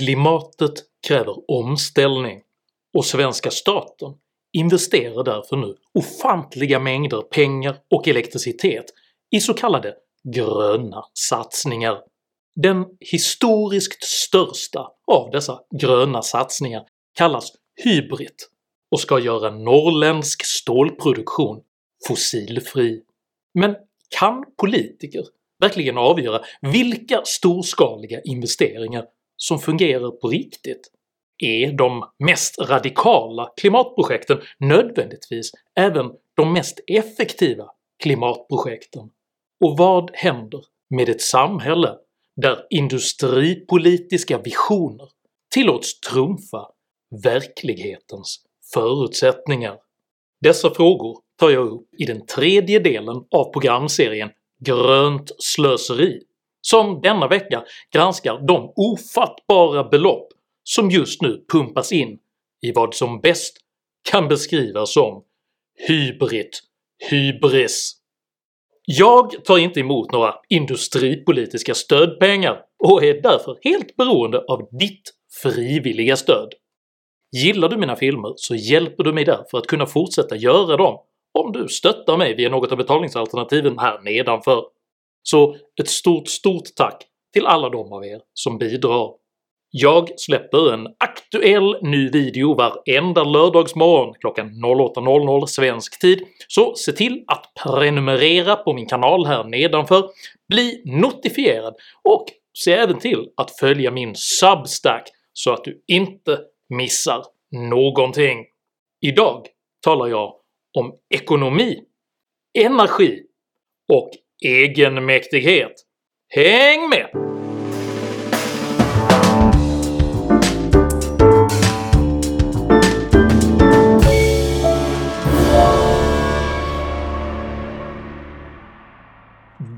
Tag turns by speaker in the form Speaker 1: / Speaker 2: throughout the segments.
Speaker 1: Klimatet kräver omställning och svenska staten investerar därför nu ofantliga mängder pengar och elektricitet i så kallade “gröna satsningar”. Den historiskt största av dessa gröna satsningar kallas Hybrit och ska göra norrländsk stålproduktion fossilfri. Men kan politiker verkligen avgöra vilka storskaliga investeringar som fungerar på riktigt? Är de mest radikala klimatprojekten nödvändigtvis även de mest effektiva klimatprojekten? Och vad händer med ett samhälle där industripolitiska visioner tillåts trumfa verklighetens förutsättningar? Dessa frågor tar jag upp i den tredje delen av programserien “Grönt slöseri” som denna vecka granskar de ofattbara belopp som just nu pumpas in i vad som bäst kan beskrivas som hybrid hybris. Jag tar inte emot några industripolitiska stödpengar och är därför helt beroende av ditt frivilliga stöd. Gillar du mina filmer så hjälper du mig därför att kunna fortsätta göra dem om du stöttar mig via något av betalningsalternativen här nedanför. Så ett stort stort tack till alla de av er som bidrar. Jag släpper en aktuell ny video varenda lördagsmorgon klockan 08.00 svensk tid, så se till att prenumerera på min kanal här nedanför, bli notifierad och se även till att följa min Substack så att du inte missar någonting. Idag talar jag om ekonomi, energi och egenmäktighet. Häng med!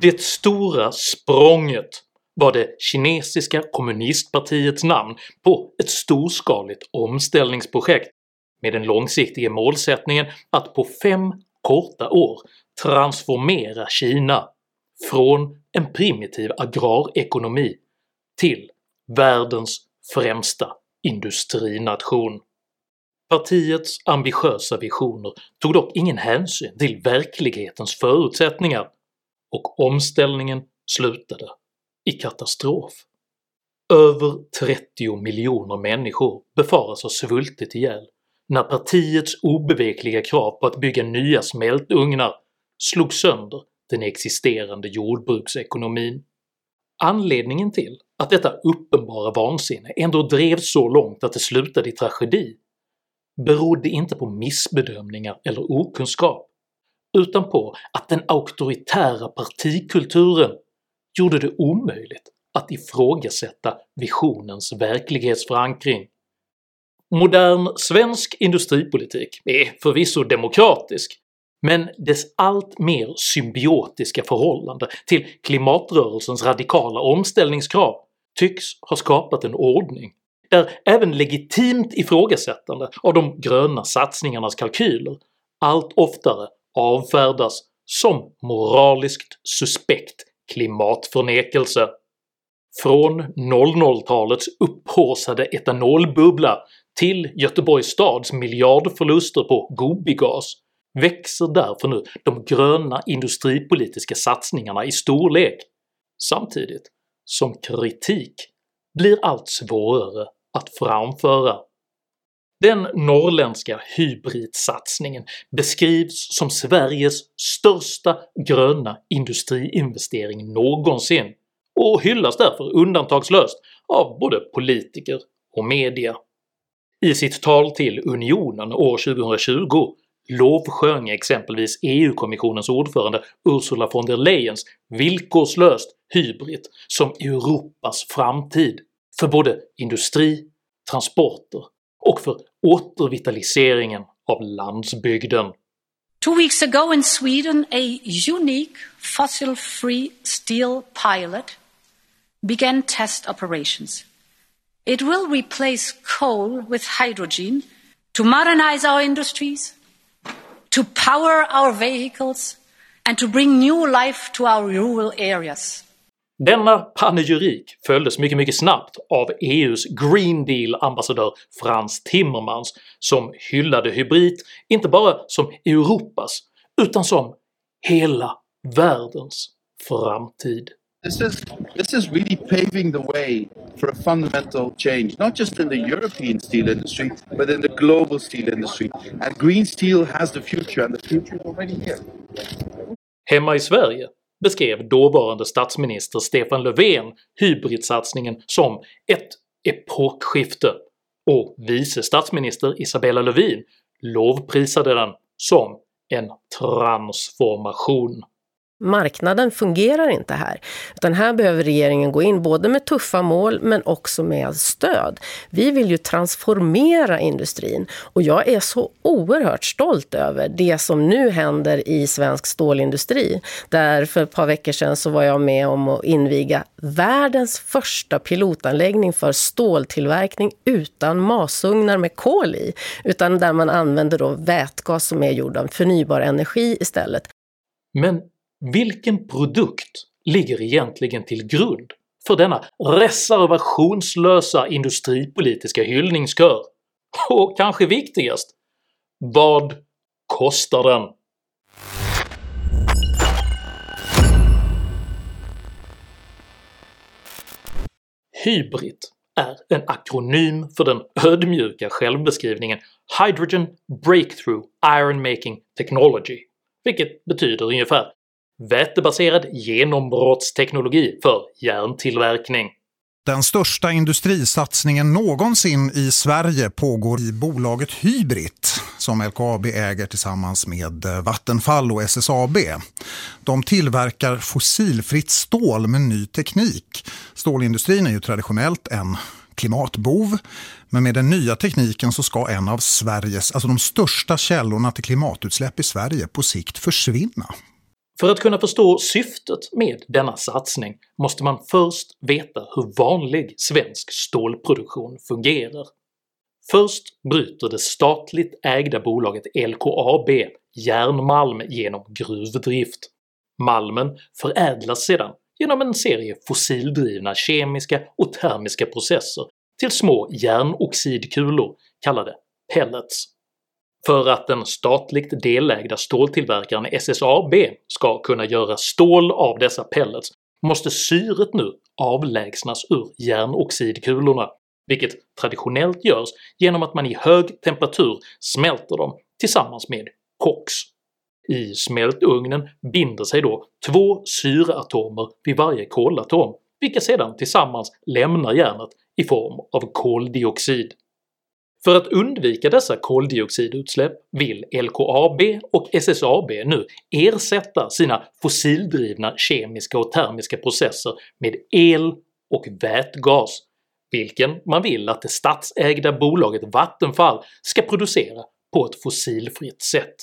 Speaker 1: Det stora språnget var det kinesiska kommunistpartiets namn på ett storskaligt omställningsprojekt med den långsiktiga målsättningen att på fem korta år transformera Kina från en primitiv agrarekonomi till världens främsta industrination. Partiets ambitiösa visioner tog dock ingen hänsyn till verklighetens förutsättningar och omställningen slutade i katastrof. Över 30 miljoner människor befaras ha svultit ihjäl när partiets obevekliga krav på att bygga nya smältugnar slog sönder den existerande jordbruksekonomin. Anledningen till att detta uppenbara vansinne ändå drevs så långt att det slutade i tragedi berodde inte på missbedömningar eller okunskap, utan på att den auktoritära partikulturen gjorde det omöjligt att ifrågasätta visionens verklighetsförankring. Modern svensk industripolitik är förvisso demokratisk, men dess allt mer symbiotiska förhållande till klimatrörelsens radikala omställningskrav tycks ha skapat en ordning där även legitimt ifrågasättande av de gröna satsningarnas kalkyler allt oftare avfärdas som moraliskt suspekt klimatförnekelse. Från 00-talets upphaussade etanolbubbla till Göteborgs stads miljardförluster på Gobigas växer därför nu de gröna industripolitiska satsningarna i storlek, samtidigt som kritik blir allt svårare att framföra. Den norrländska hybridsatsningen beskrivs som Sveriges största gröna industriinvestering någonsin och hyllas därför undantagslöst av både politiker och media. I sitt tal till Unionen år 2020 lovsjöng exempelvis EU-kommissionens ordförande Ursula von der Leyens villkorslöst Hybrid som Europas framtid för både industri, transporter och för återvitaliseringen av landsbygden.
Speaker 2: Two weeks ago in Sweden, a unique fossil-free steel pilot began test operations. It will replace coal with hydrogen to modernize our industries, to power our vehicles and to bring new life to our rural areas.
Speaker 1: Denna panegyrik följdes mycket mycket snabbt av EUs Green Deal-ambassadör Frans Timmermans som hyllade hybrid inte bara som Europas utan som hela världens framtid.
Speaker 3: This is this is really paving the way for a fundamental change, not just in the European steel industry, but in the global steel industry. And green steel has the future, and the future is already here.
Speaker 1: Hemma i Sverige beskrev dåvarande statsminister Stefan Löfven hybridsatsningen som ett epokskifte och vice statsminister Isabella Lövin lovprisade den som en transformation.
Speaker 4: Marknaden fungerar inte här, utan här behöver regeringen gå in både med tuffa mål men också med stöd. Vi vill ju transformera industrin och jag är så oerhört stolt över det som nu händer i svensk stålindustri. Där för ett par veckor sedan så var jag med om att inviga världens första pilotanläggning för ståltillverkning utan masugnar med kol i, utan där man använder då vätgas som är gjord av förnybar energi istället.
Speaker 1: Men vilken produkt ligger egentligen till grund för denna reservationslösa industripolitiska hyllningskör? Och kanske viktigast, vad kostar den? Hybrid är en akronym för den ödmjuka självbeskrivningen “Hydrogen Breakthrough Iron Making Technology” vilket betyder ungefär vätebaserad genombrottsteknologi för järntillverkning.
Speaker 5: Den största industrisatsningen någonsin i Sverige pågår i bolaget Hybrit som LKAB äger tillsammans med eh, Vattenfall och SSAB. De tillverkar fossilfritt stål med ny teknik. Stålindustrin är ju traditionellt en klimatbov. Men med den nya tekniken så ska en av Sveriges, alltså de största källorna till klimatutsläpp i Sverige på sikt försvinna.
Speaker 1: För att kunna förstå syftet med denna satsning måste man först veta hur vanlig svensk stålproduktion fungerar. Först bryter det statligt ägda bolaget LKAB järnmalm genom gruvdrift. Malmen förädlas sedan genom en serie fossildrivna kemiska och termiska processer till små järnoxidkulor kallade pellets. För att den statligt delägda ståltillverkaren SSAB ska kunna göra stål av dessa pellets måste syret nu avlägsnas ur järnoxidkulorna, vilket traditionellt görs genom att man i hög temperatur smälter dem tillsammans med koks. I smältugnen binder sig då två syreatomer vid varje kolatom, vilka sedan tillsammans lämnar järnet i form av koldioxid. För att undvika dessa koldioxidutsläpp vill LKAB och SSAB nu ersätta sina fossildrivna kemiska och termiska processer med el och vätgas, vilken man vill att det statsägda bolaget Vattenfall ska producera på ett fossilfritt sätt.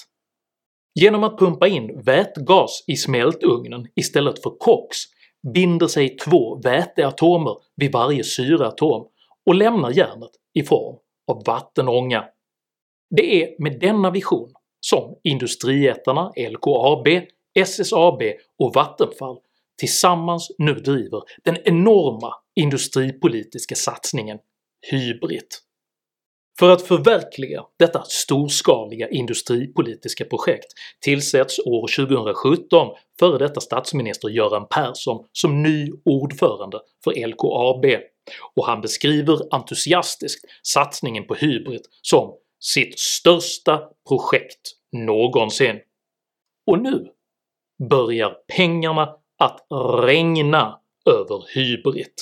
Speaker 1: Genom att pumpa in vätgas i smältugnen istället för koks binder sig två väteatomer vid varje syreatom och lämnar järnet i form av vattenånga. Det är med denna vision som industriättarna LKAB, SSAB och Vattenfall tillsammans nu driver den enorma industripolitiska satsningen Hybrid. För att förverkliga detta storskaliga industripolitiska projekt tillsätts år 2017 före detta statsminister Göran Persson som ny ordförande för LKAB och han beskriver entusiastiskt satsningen på Hybrid som sitt största projekt någonsin. Och nu börjar pengarna att regna över Hybrid.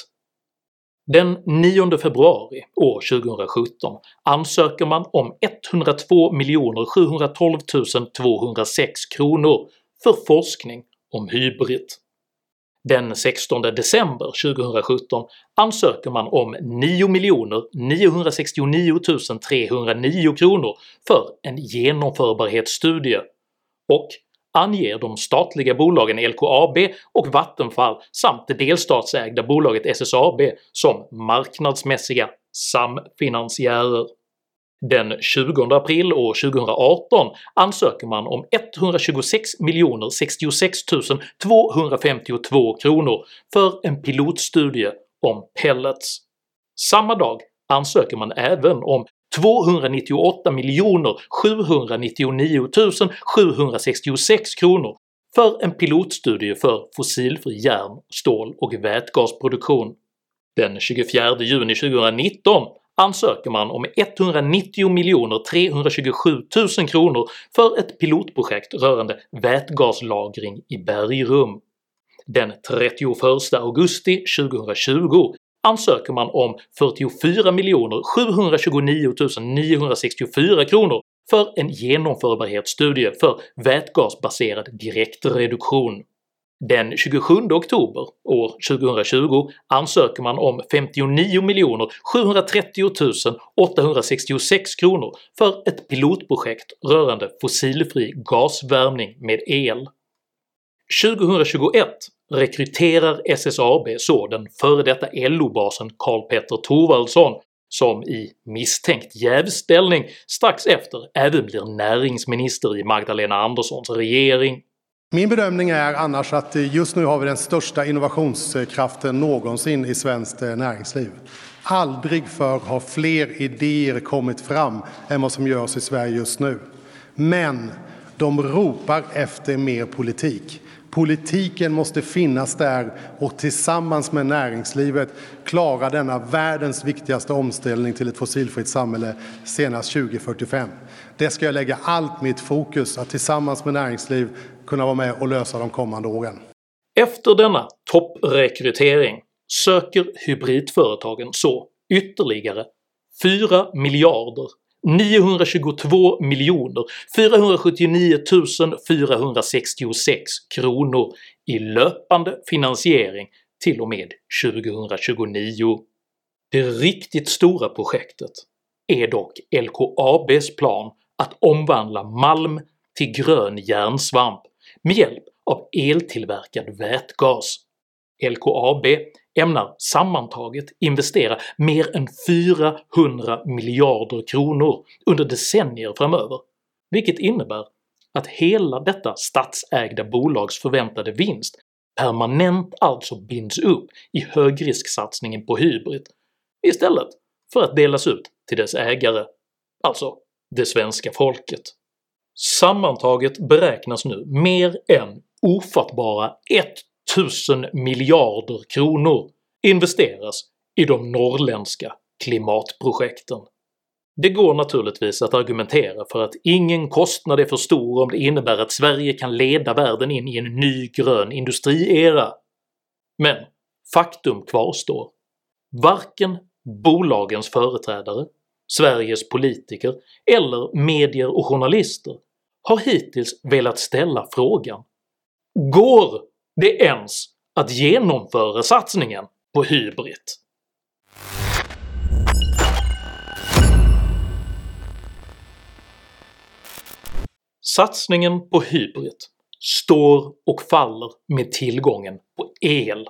Speaker 1: Den 9 februari år 2017 ansöker man om 102 712 206 kronor för forskning om hybrid. Den 16 december 2017 ansöker man om 9 969 309 kronor för en genomförbarhetsstudie och anger de statliga bolagen LKAB och Vattenfall samt det delstatsägda bolaget SSAB som marknadsmässiga samfinansiärer. Den 20 april år 2018 ansöker man om 126 066 252 kronor för en pilotstudie om pellets. Samma dag ansöker man även om 298 799 766 kronor för en pilotstudie för fossilfri järn-, stål och vätgasproduktion. Den 24 juni 2019 ansöker man om 190 327 000 kronor för ett pilotprojekt rörande vätgaslagring i bergrum. Den 31 augusti 2020 ansöker man om 44 729 964 kronor för en genomförbarhetsstudie för vätgasbaserad direktreduktion. Den 27 oktober år 2020 ansöker man om 59 730 866 kronor för ett pilotprojekt rörande fossilfri gasvärmning med el. 2021 rekryterar SSAB så den före detta LO-basen Karl-Petter Thorwaldsson som i misstänkt jävställning strax efter även blir näringsminister i Magdalena Anderssons regering.
Speaker 6: Min bedömning är annars att just nu har vi den största innovationskraften någonsin i svenskt eh, näringsliv. Aldrig förr har fler idéer kommit fram än vad som görs i Sverige just nu. Men de ropar efter mer politik. Politiken måste finnas där och tillsammans med näringslivet klara denna världens viktigaste omställning till ett fossilfritt samhälle senast 2045. Det ska jag lägga allt mitt fokus att tillsammans med näringsliv kunna vara med och lösa de kommande åren.
Speaker 1: Efter denna topprekrytering söker hybridföretagen så ytterligare 4 miljarder 922 miljoner 479 466 kronor i löpande finansiering till och med 2029. Det riktigt stora projektet är dock LKABs plan att omvandla malm till grön järnsvamp med hjälp av eltillverkad vätgas. LKAB ämnar sammantaget investera mer än 400 miljarder kronor under decennier framöver, vilket innebär att hela detta statsägda bolags förväntade vinst permanent alltså binds upp i högrisksatsningen på Hybrid istället för att delas ut till dess ägare, alltså det svenska folket. Sammantaget beräknas nu mer än ofattbara 1000 miljarder kronor investeras i de norrländska klimatprojekten. Det går naturligtvis att argumentera för att ingen kostnad är för stor om det innebär att Sverige kan leda världen in i en ny grön industriera, men faktum kvarstår. Varken bolagens företrädare, Sveriges politiker eller medier och journalister har hittills velat ställa frågan “Går det ens att genomföra satsningen på Hybrid?” Satsningen på Hybrid står och faller med tillgången på el,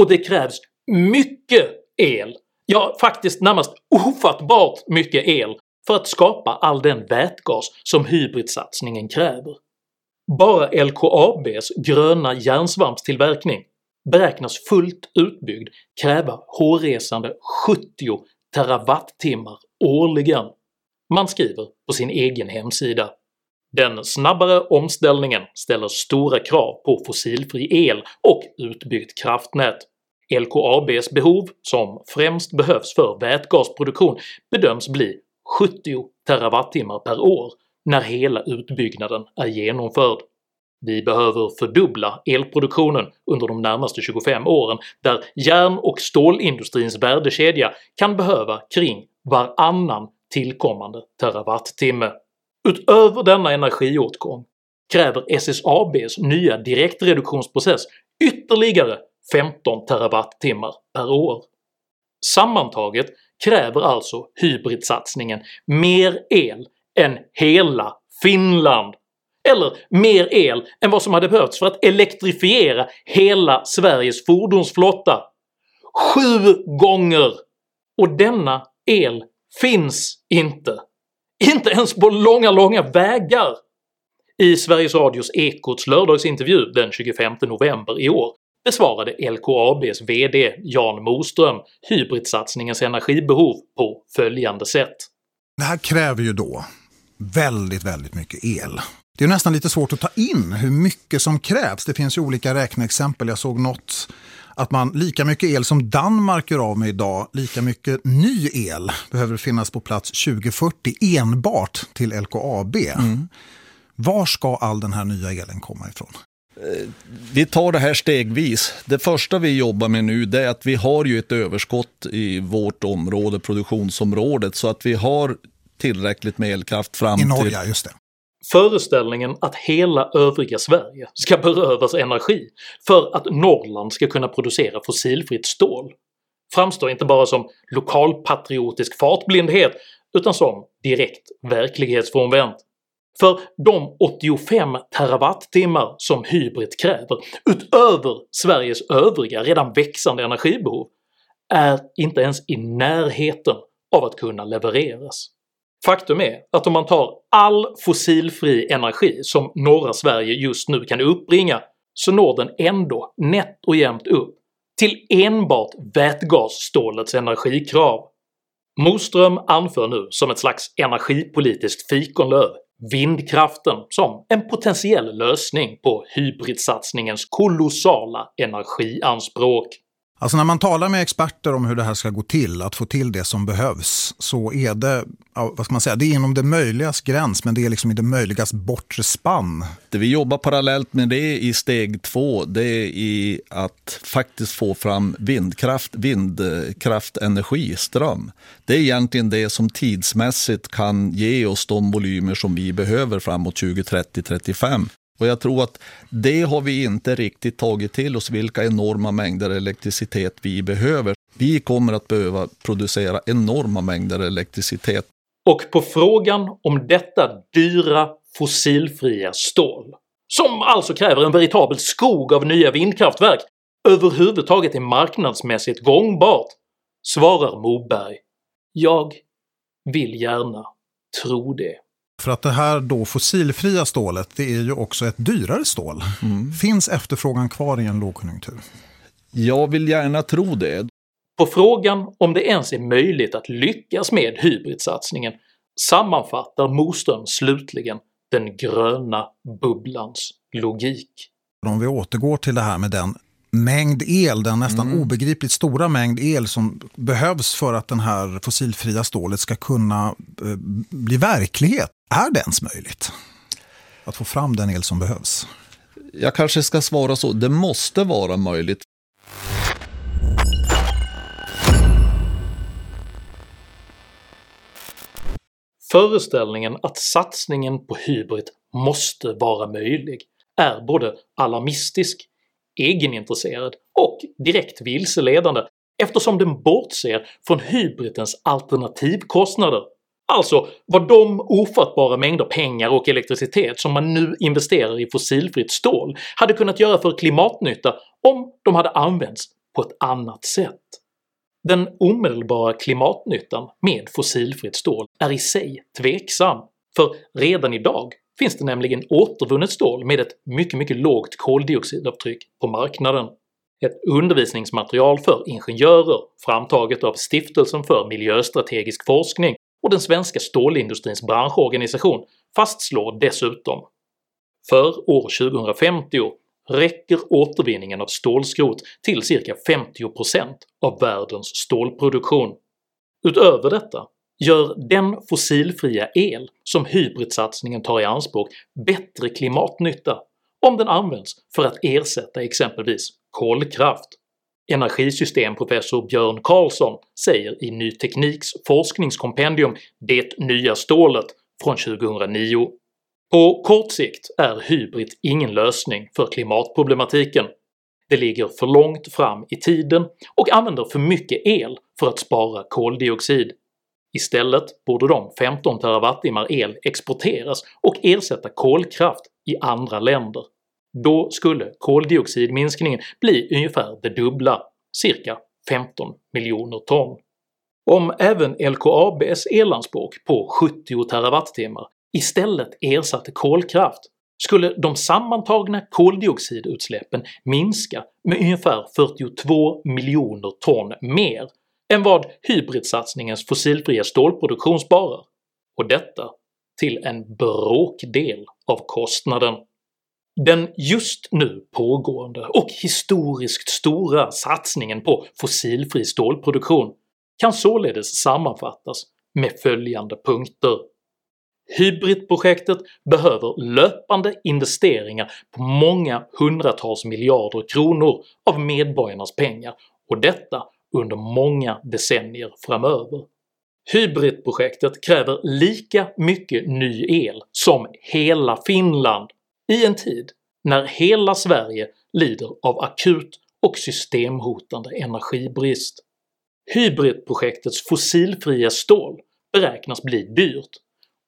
Speaker 1: och det krävs mycket el, ja faktiskt närmast ofattbart mycket el för att skapa all den vätgas som hybridsatsningen kräver. Bara LKABs gröna järnsvampstillverkning beräknas fullt utbyggd kräva hårresande 70 terawattimmar årligen. Man skriver på sin egen hemsida. Den snabbare omställningen ställer stora krav på fossilfri el och utbyggt kraftnät. LKABs behov, som främst behövs för vätgasproduktion, bedöms bli 70 terawattimmar per år när hela utbyggnaden är genomförd. Vi behöver fördubbla elproduktionen under de närmaste 25 åren där järn och stålindustrins värdekedja kan behöva kring varannan tillkommande terawattimme. Utöver denna energiåtgång kräver SSABs nya direktreduktionsprocess ytterligare 15 terawattimmar per år. Sammantaget kräver alltså hybridsatsningen mer el än hela Finland, eller mer el än vad som hade behövts för att elektrifiera hela Sveriges fordonsflotta. Sju gånger! Och denna el finns inte Inte ens på långa, långa vägar! I Sveriges Radios Ekots lördagsintervju den 25 november i år besvarade LKABs VD Jan Moström hybridsatsningens energibehov på följande sätt.
Speaker 5: Det här kräver ju då väldigt, väldigt mycket el. Det är nästan lite svårt att ta in hur mycket som krävs. Det finns ju olika räkneexempel. Jag såg något att man lika mycket el som Danmark gör av med idag, lika mycket ny el behöver finnas på plats 2040 enbart till LKAB. Mm. Var ska all den här nya elen komma ifrån?
Speaker 7: Eh, vi tar det här stegvis. Det första vi jobbar med nu är att vi har ju ett överskott i vårt område, produktionsområdet, så att vi har tillräckligt med elkraft fram
Speaker 5: I Norge, just det.
Speaker 1: Föreställningen att hela övriga Sverige ska berövas energi för att Norrland ska kunna producera fossilfritt stål framstår inte bara som lokalpatriotisk fartblindhet utan som direkt verklighetsfrånvänt. För de 85 terawattimmar som Hybrid kräver utöver Sveriges övriga redan växande energibehov är inte ens i närheten av att kunna levereras. Faktum är att om man tar all fossilfri energi som norra Sverige just nu kan uppbringa så når den ändå nätt och jämnt upp till enbart vätgasstålets energikrav. Moström anför nu som ett slags energipolitiskt fikonlöv vindkraften som en potentiell lösning på hybridsatsningens kolossala energianspråk.
Speaker 5: Alltså när man talar med experter om hur det här ska gå till, att få till det som behövs, så är det, vad ska man säga, det är inom det möjligas gräns, men det är liksom i det möjligas bortre spann.
Speaker 7: Det vi jobbar parallellt med det i steg två, det är i att faktiskt få fram vindkraft, vindkraftenergi, ström. Det är egentligen det som tidsmässigt kan ge oss de volymer som vi behöver framåt 2030-35. Och jag tror att det har vi inte riktigt tagit till oss, vilka enorma mängder elektricitet vi behöver. Vi kommer att behöva producera enorma mängder elektricitet.
Speaker 1: Och på frågan om detta dyra fossilfria stål, som alltså kräver en veritabel skog av nya vindkraftverk, överhuvudtaget är marknadsmässigt gångbart, svarar Moberg “Jag vill gärna tro det”.
Speaker 5: För att det här då fossilfria stålet, det är ju också ett dyrare stål. Mm. Finns efterfrågan kvar i en lågkonjunktur?
Speaker 7: Jag vill gärna tro det.
Speaker 1: På frågan om det ens är möjligt att lyckas med hybridsatsningen sammanfattar Moström slutligen den gröna bubblans logik.
Speaker 5: Om vi återgår till det här med den mängd el, den nästan mm. obegripligt stora mängd el som behövs för att den här fossilfria stålet ska kunna eh, bli verklighet. Är det ens möjligt att få fram den el som behövs?
Speaker 7: Jag kanske ska svara så, det måste vara möjligt.
Speaker 1: Föreställningen att satsningen på hybrid måste vara möjlig är både alarmistisk, egenintresserad och direkt vilseledande eftersom den bortser från hybridens alternativkostnader Alltså vad de ofattbara mängder pengar och elektricitet som man nu investerar i fossilfritt stål hade kunnat göra för klimatnytta om de hade använts på ett annat sätt. Den omedelbara klimatnyttan med fossilfritt stål är i sig tveksam, för redan idag finns det nämligen återvunnet stål med ett mycket mycket lågt koldioxidavtryck på marknaden. Ett undervisningsmaterial för ingenjörer framtaget av Stiftelsen för miljöstrategisk forskning och den svenska stålindustrins branschorganisation fastslår dessutom “För år 2050 räcker återvinningen av stålskrot till cirka 50% av världens stålproduktion. Utöver detta gör den fossilfria el som hybridsatsningen tar i anspråk bättre klimatnytta om den används för att ersätta exempelvis kolkraft energisystemprofessor Björn Karlsson säger i Ny Tekniks forskningskompendium “Det nya stålet” från 2009. På kort sikt är hybrid ingen lösning för klimatproblematiken. Det ligger för långt fram i tiden och använder för mycket el för att spara koldioxid. Istället borde de 15 TWh el exporteras och ersätta kolkraft i andra länder då skulle koldioxidminskningen bli ungefär det dubbla, cirka 15 miljoner ton. Om även LKABs elanspråk på 70 TWh istället ersatte kolkraft skulle de sammantagna koldioxidutsläppen minska med ungefär 42 miljoner ton mer än vad hybridsatsningens fossilfria stålproduktion sparar, och detta till en bråkdel av kostnaden. Den just nu pågående och historiskt stora satsningen på fossilfri stålproduktion kan således sammanfattas med följande punkter. Hybridprojektet behöver löpande investeringar på många hundratals miljarder kronor av medborgarnas pengar och detta under många decennier framöver. Hybridprojektet kräver lika mycket ny el som hela Finland i en tid när hela Sverige lider av akut och systemhotande energibrist. Hybridprojektets fossilfria stål beräknas bli dyrt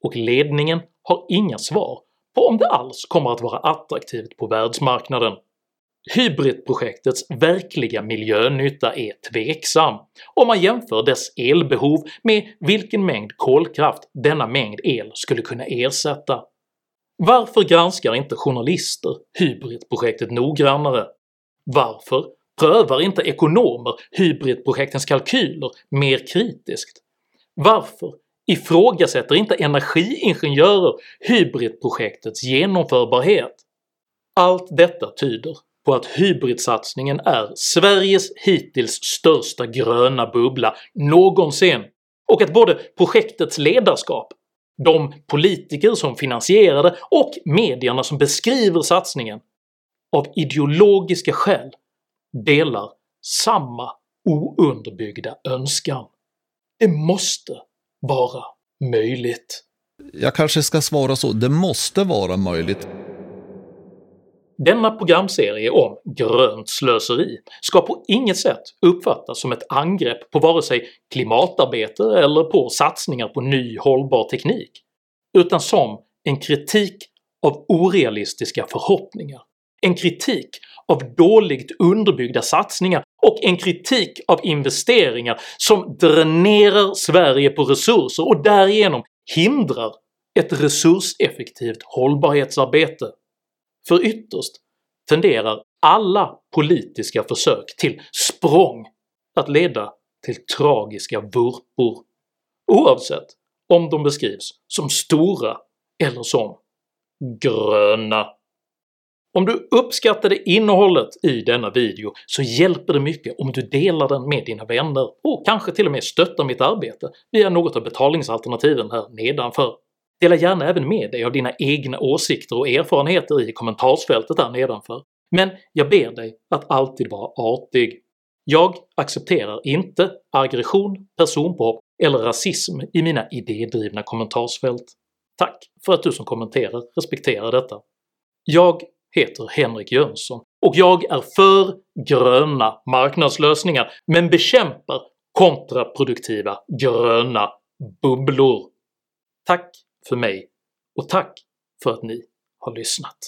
Speaker 1: och ledningen har inga svar på om det alls kommer att vara attraktivt på världsmarknaden. Hybridprojektets verkliga miljönytta är tveksam om man jämför dess elbehov med vilken mängd kolkraft denna mängd el skulle kunna ersätta. Varför granskar inte journalister Hybridprojektet noggrannare? Varför prövar inte ekonomer Hybridprojektens kalkyler mer kritiskt? Varför ifrågasätter inte energiingenjörer Hybridprojektets genomförbarhet? Allt detta tyder på att hybridsatsningen är Sveriges hittills största gröna bubbla någonsin och att både projektets ledarskap, de politiker som finansierar det och medierna som beskriver satsningen av ideologiska skäl delar samma ounderbyggda önskan. Det måste vara möjligt.
Speaker 7: Jag kanske ska svara så, det måste vara möjligt.
Speaker 1: Denna programserie om grönt slöseri ska på inget sätt uppfattas som ett angrepp på vare sig klimatarbete eller på satsningar på ny hållbar teknik, utan som en kritik av orealistiska förhoppningar, en kritik av dåligt underbyggda satsningar och en kritik av investeringar som dränerar Sverige på resurser och därigenom hindrar ett resurseffektivt hållbarhetsarbete. För ytterst tenderar alla politiska försök till språng att leda till tragiska vurpor, oavsett om de beskrivs som stora eller som gröna. Om du uppskattade innehållet i denna video så hjälper det mycket om du delar den med dina vänner och kanske till och med stöttar mitt arbete via något av betalningsalternativen här nedanför. Dela gärna även med dig av dina egna åsikter och erfarenheter i kommentarsfältet där nedanför, men jag ber dig att alltid vara artig. Jag accepterar inte aggression, personpåhopp eller rasism i mina idédrivna kommentarsfält. Tack för att du som kommenterar respekterar detta. Jag heter Henrik Jönsson och jag är för gröna marknadslösningar men bekämpar kontraproduktiva gröna bubblor. Tack för mig och tack för att ni har lyssnat.